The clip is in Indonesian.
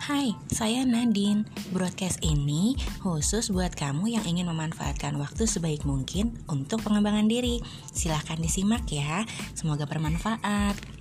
Hai, saya Nadine. Broadcast ini khusus buat kamu yang ingin memanfaatkan waktu sebaik mungkin untuk pengembangan diri. Silahkan disimak ya, semoga bermanfaat.